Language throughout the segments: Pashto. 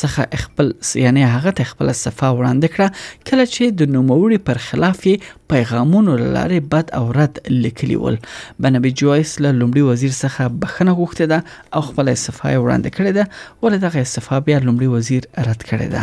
څخه خپل یعنی هغه ته خپل صفه وړاندې کړه کله چې د نوموړي پر خلاف یې پیغامونو لاره بد او رد لیکلی ول بنبي جوایس له لومړي وزیر څخه بخنه غوښته ده او خپل صفه وړاندې کړې ده ولې دغه صفه بیا لومړي وزیر رد کړې ده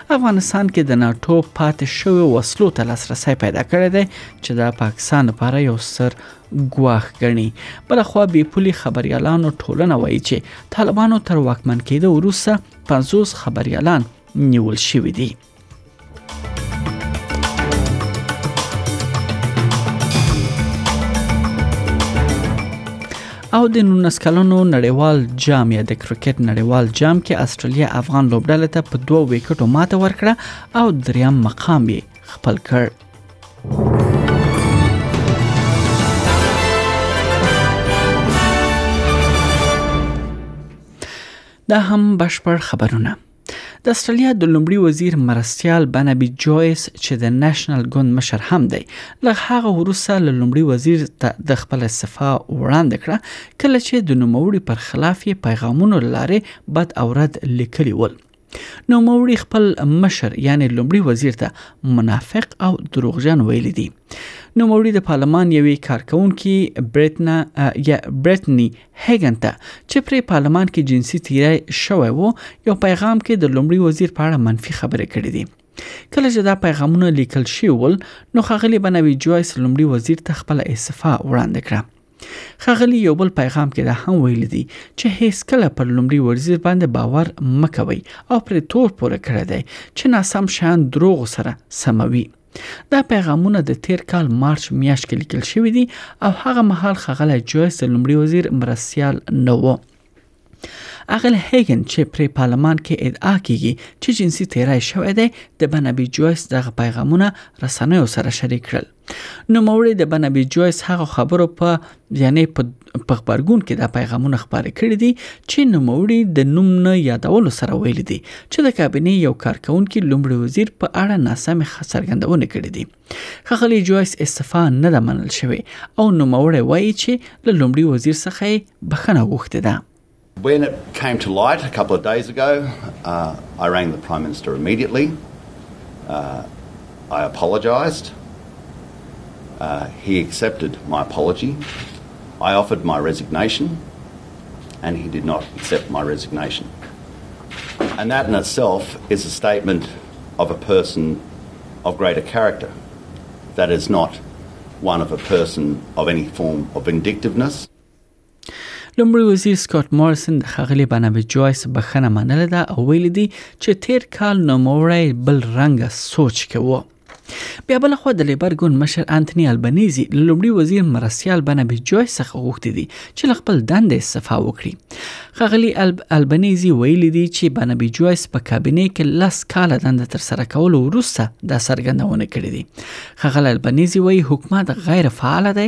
افغانستان کې د ناټو پاتې شویو وسلو ته لاسرسی پیدا کړی دی چې د پاکستان لپاره یو ستر ګواښ ګڼي بلخوا بې پولي خبريالانو ټولنه وایي چې طالبانو تر واکمن کېدو وروسته 50 خبريالان نیول شوي دي او د 19 کلنو نړیوال جام یا د کرکټ نړیوال جام کې استرالیا افغان لوبډلې ته په دوه ویکټو ماته ورکړه او دریم مقام یې خپل کړ دا هم بشپړ خبرونه د استرالیا د لومړي وزیر مرستیال بنبي جویس چې د نېشنل ګوند مشر هم دی له هغه وروسته له لومړي وزیر ته د خپل استعفا وړاندې کړه کله چې د نوموړي پر خلاف یې پیغامونو لارې بد او رد لیکلی ول نو موري خپل مشر یعنی لومړي وزیر ته منافق او دروغجن ویل دي نو موري د پارلمان یوې کارکونکو بریتنا یا بریتنی هیګن ته چې پرې پارلمان کې جنسي تیری شوی وو یو پیغام کې د لومړي وزیر په اړه منفي خبرې کړې دي کله چې دا پیغامونه لیکل شوي ول نو ښاغلي بنوي جوایس لومړي وزیر ته خپل استعفا وړاندې کړه ښاغلي یو بل پیغام کې دا هم ویل دي چې هیڅ کله پر لومړي وزیر باندې باور مکوي او پر تور پورې کړی دی چې ناسم شان دروغ سره سموي دا پیغامونه د تیر کال مارچ میاشت کې لیکل شوي دي او هغه مهال خغلی جویس د لومړي وزیر مرستیال نه و اغل هیګن چې پرې پارلمان کې ادعا کیږي چې جنسي تیرای شوی دی د بنبي جویس دغه پیغامونه رسنیو سره شریک کړل نو موري د بنبي جویس هغه خبرو په یعنی په په غبرګون کې دا پیغامونه خپاره کړي دي چې نوموړي د نوم نه یادولو سره ویلي دي چې د کابینې یو کارکونکي لومړي وزیر په اړه ناسمې څرګندونې کړې دي ښاغلی جوایس استعفا نه ده منل شوې او نوموړی وایي چې له لومړي وزیر څخه یې بخښنه غوښتې ده When it came to light a couple of days ago, uh, I rang the Prime Minister immediately. Uh, I apologised. Uh, he accepted my apology. I offered my resignation, and he did not accept my resignation. And that in itself is a statement of a person of greater character. That is not one of a person of any form of vindictiveness. لومړی وزیر سکاټ مارسن د خغلی بنابی جوایس بخنه منله ده او ویل دی چې تیر کال نوموړی بل رنګ سوچ کې وو بیا بل خو د لیبر ګوند مشر انټونی البنیزي لومړي وزیر مرسیال بنبي جوای څخه غوښتي دي چې خپل دند استعفا وکړي خغلی الب البنیزي ویلي دي چې بنبي جوای په کابینه کې لس کال دند تر سره کولو وروسته د سرګندونه کړې دي خغلی البنیزي وایي حکومت غیر فعال دی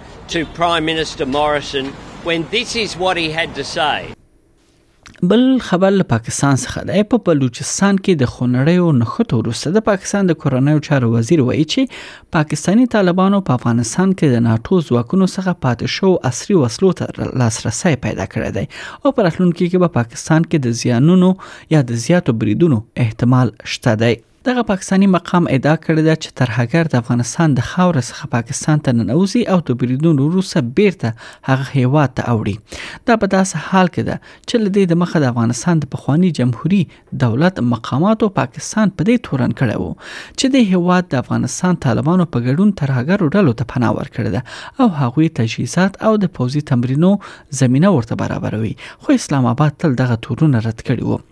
بل خبر له پاکستان څخه دی په بلوچستان کې د خونړیو نښتو وروسته د پاکستان د کورنیو چارو وزیر وایي چې پاکستانی طالبانو په افغانستان کې د ناتو ځواکونو څخه پاتې شو عصري وسلو ته لاسرسي پیدا کړی دی او پر راتلونکي کې به پاکستان کې د زیانونو یا د زیاتو بریدونو احتمال شته دی دغه پاکستاني مقام ادعا کړې ده چې ترهګر د افغانستان د خاورې څخه پاکستان ته ننوځي او د بریدونو وروسته بیرته هغه هیواد ته اوړي دا په داسې حال کې ده چې لدې د مخه د افغانستان د پخوانی جمهوریت دولت مقاماتو پاکستان په دې تورن کړی وو چې د هیواد د افغانستان طالبانو په ګډون ترهګرو ډلو ته پناه ورکړې ده او هغوی تجهیزات او د پوځي تمرینو زمينه ورته برابروي خو اسلام آباد تل دغه تورونه رد کړي وو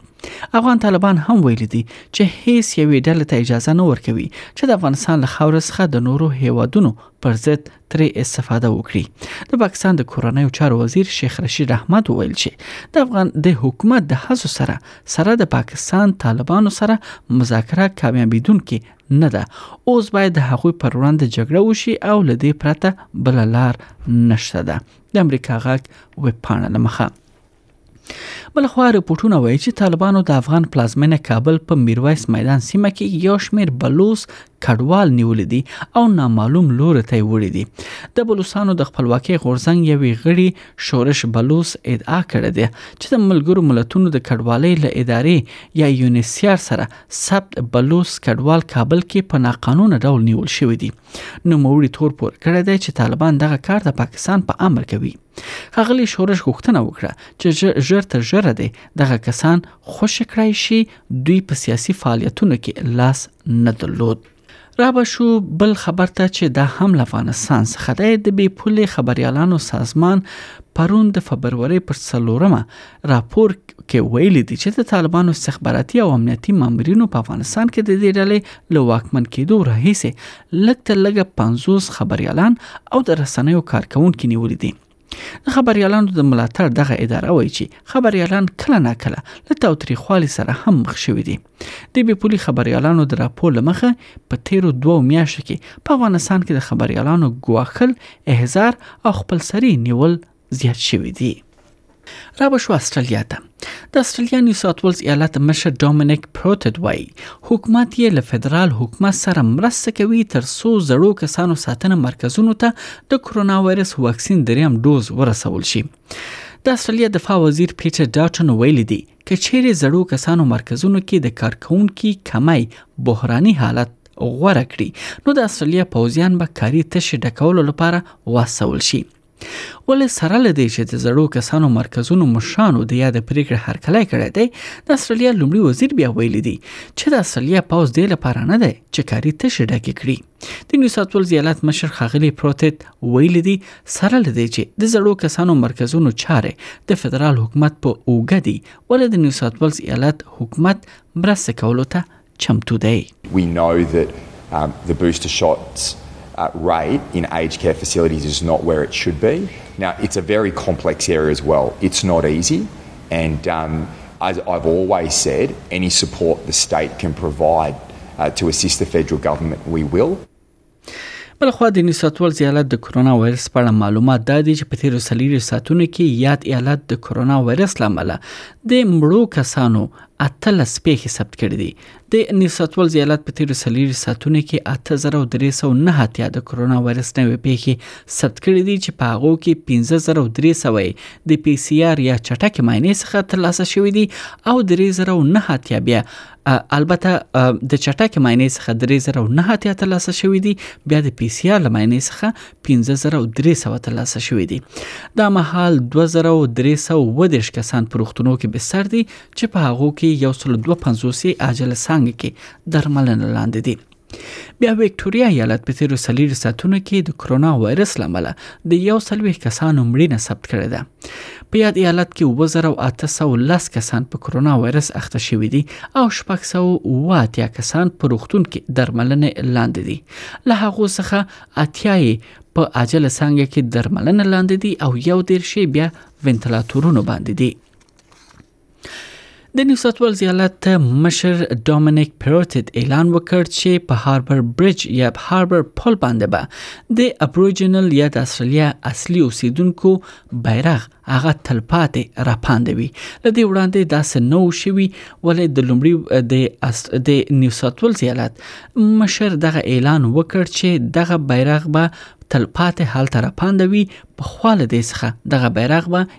افغان طالبان هم ویلي دي چې هیڅ یوې ډلې ته اجازه نه ورکوي چې د افغانستان له خاورې څخه د نورو هیوادونو پر ضد ترې استفاده وکړي د پاکستان د کورنۍ چارو وزیر شیخ رشید احمد وویل چې د افغان د حکومت د هڅو سره سره د پاکستان طالبانو سره مذاکره کامیابیدونکې نه ده اوس باید د هغوی پر وړاندې جګړه وشي او له دې پرته بل لار نشته ده د امریکا غږ وپاڼه لمخه بل خو رپورټونه وایي چې طالبانو د افغان پلازمینه کابل په میرویس میدان سیمه کې یو شمیر بلوس کډوال نیول دي او نامعلوم لور ته وړي دي د بلوسانو د خپلواکۍ غورځنګ یوې غړي شورش بلوس ادعا کړې ده چې د ملګرو ملتونو د کډوالۍ له ادارې یا یونیسیار سره ثبت بلوس کډوال کابل کې په ناقانونه ډول نیول شوی دي نو موري تور پور کړی دی چې طالبان دغه کار د پاکستان په امر کوي ښاغلي شورش غوښتنه وکړه چې ژر تر ژره دې دغه کسان خوشې کړای شي دوی په سیاسي فعالیتونو کې لاس نه درلود را به شو بل خبر ته چې دا هم له افغانستان څخه دی د بې پولې خبريالانو سازمان پرون د فبرورۍ پر څلورمه راپور کې ویلي دي چې د طالبانو استخباراتي او امنیتي مامورینو په افغانستان کې د دې ډلې له واکمن کېدو راهیسې لږ تر لږه 50 خبريالان او د رسنیو کارکونکو نیولي دي د خبريالانو د ملاتړ دغه اداره وایي چې خبريالان کله ناکله له تاوتریخوالي سره هم مخ شوي دي د بیپولي خبريالانو د راپور لمخه په تیرو دوو میاشتو کې په افغانستان کې د خبريالانو ګواښل احضار او خپلسري نیول زیات شوي دي. را به شو استرالیا ته د استرالیا نیو ساوت ولز ایالت مشر ډومینیک پروتد وایي حکومت یې له فدرال حکومت سره مرسته کوي تر څو زړو کسانو ساتنه مرکزونو ته د کرونا وایرس واکسین دریم ډوز ورسول شي د استرالیا دفاع وزیر پیټر ډاټن ویلي دي که چیرې زړو کسانو مرکزونو کې د کارکونکو کمی بحراني حالت غوره کړي نو د استرالیا پوځیان به کاري تشې ډکولو لپاره وسول شي ولې سره لدی چې د زړو کسانو مرکزونو مشرانو د یاد پریکړه هرکلی کړی دی د استرالیا لومړي وزیر بیا ویل دي چې د استرالیا پاوز دی لپاره نه دی چې کاری تشې ډکې کړي د نیو ساوث ولز ایالت مشر خغلی پروتت ویل دي سره لدی چې د زړو کسانو مرکزونو چاره د فدرال حکومت په اوګه دي ولې د نیو ساوث ولز ایالت حکومت مرسته کولو ته چمتو دی We know that um, the booster shots uh, rate in aged care facilities is not where it should be. Now, it's a very complex area as well. It's not easy, and um, as I've always said, any support the state can provide uh, to assist the federal government, we will. بلخوا د نیو ساوت ویلز ایالت د کرونا وایرس په اړه معلومات دا دي چې په تیرو څلوریو ساعتونو کې یاد ایالت د کرونا وایرس له امله د مړو کسانو اتلس پیښې ثبت کړې دي د نیو ساوت ویلز ایالت په تیرو څلوریو ساعتونو کې 8309 اتیا د کرونا وایرس نوې پیښې ثبت کړې دي چې په هغه کې 15300 د پی سی آر یا چټکې معاینې څخه ترلاسه شوې دي او 3009 اتیا بیا البته د چټکې معاینې څخه 3009 اتیا ترلاسه شوې دي بیا د پی سي آر له معاینې څخه 15300 ترلاسه شوې دي دا مهال 2310 کسان په روغتونو کې بستر دي چې په هغو کې 152 عاجله څنګه کې درملنه لاندې دي بیا ویکټوریا ایالت په تیرو سلیری ساعتونو کې د کرونا وایرس لامل د یو سلوي کسانو مړینه ثبت کړې ده په یاد ایالت کې 2810 کسان په کرونا وایرس اخته شوې دي او 680 کسان په روغتون کې درملنه لاندې دي له هغه څخه اتیا په عاجله څنګه کې درملنه لاندې دي او یو دیر شی بیا وینټیلاتورونو باندې دي د نیو ساوت ویلز ایالت مشر ډومینیک پیروتید اعلان وکړ چې په هاربر برج یا هاربر پل باندې به د ابروجینل یا د استرالیا اصلي اوسیدونکو بیرغ هغه تلپاتې راپاندوي لدې وړاندې داسې نو شوی ولې د لومړي د د نیو ساوت ویلز ایالت مشر دغه اعلان وکړ چې دغه بیرغ به تلپاتې حالت را پاندوي په خاله دې څخه دغه بیرغ به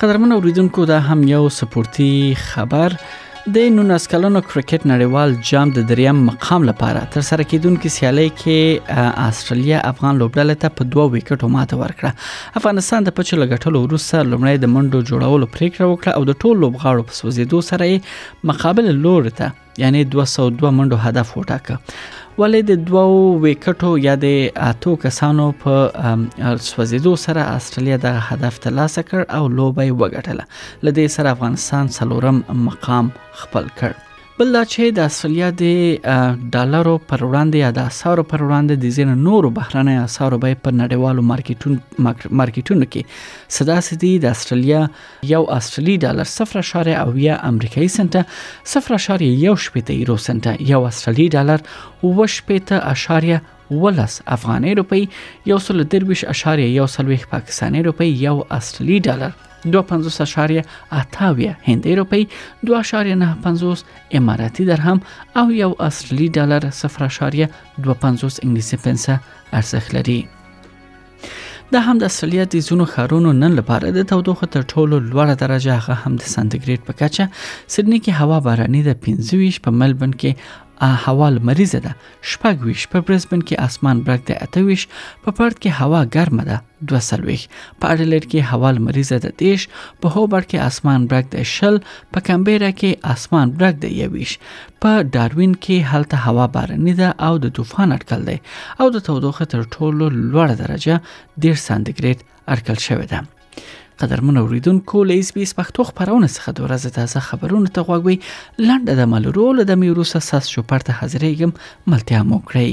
قدرمن اوریدونکو دا هم یو سپورتي خبر د 19 کلنو کرکټ نړیوال جام د دریم مقام لپاره تر سره کیدونکو سیالي کې استرالیا افغان لوبډله ته په دوه وکټو ماته ورکړه افغانستان د پچ لګټلو وروسته لومړی د منډو جوړولو پریکړه وکړه او د ټولو لوبغاړو په سوزیدو سره مقابل لور ته یعنی 202 منډو هدف وټاکه ولې د دوو ویکټو یا د اتو کسانو په سوځیدو سره استرالیا د هدف ترلاسه کړ او لوبه یې وګټله لدې سره افغانستان څلورم مقام خپل کړ بل دا چې د استرالیا د ډالرو پر وړاندې یا د اسعارو پر وړاندې د ځینو نورو بهرنۍ اسعارو بیې په نړیوالو مارکیټونو مارکیټونو کې صدا سدي د استرالیا یو استرالی ډالر 0.80 امریکایي سنټه 0.18 یورو سنټه یو استرالی ډالر 18.10 افغاني روپی یو سل درویش اشاریه یو سلویخ پاکستاني روپی یو استرالی ډالر 250.8 هندۍ روپی 2.95 اماراتي درهم او یو استرالی ډالر 0.25 انګلیسي پنسه ارزښت لري دا هم د استرالیا د ځینو ښارونو نن لپاره د تودوخه تر ټولو لوړه درجه هغه هم د سانتیګریډ په کچه سیدنی کې هوا باراني ده 25 په ملبن کې هوا لمریزه ده شپږ ویش په برزبن کې اسمان برګ ده اته ویش په پرت کې هوا ګرمه ده دوه سلویش په اډلېډ کې هوا لمریزه ده دیش په هوبر کې اسمان برګ ده شل په کمبیرا کې اسمان برګ ده یویش په ډاروین کې هلته هوا بارني ده او د طوفان اټکل دی او د تودوخه تر ټولو لوړه درجه ډیر سانتیګریډ اټکل شوې ده قدرمن اوریدونکو له اس بي اس پښتو خبرونه څخه د ورځې تازه خبرونه ته غوږ وي لنډه د ملورو له دمې وروسته ساس شوپر ته حاضرېږم ملتیا مو کړئ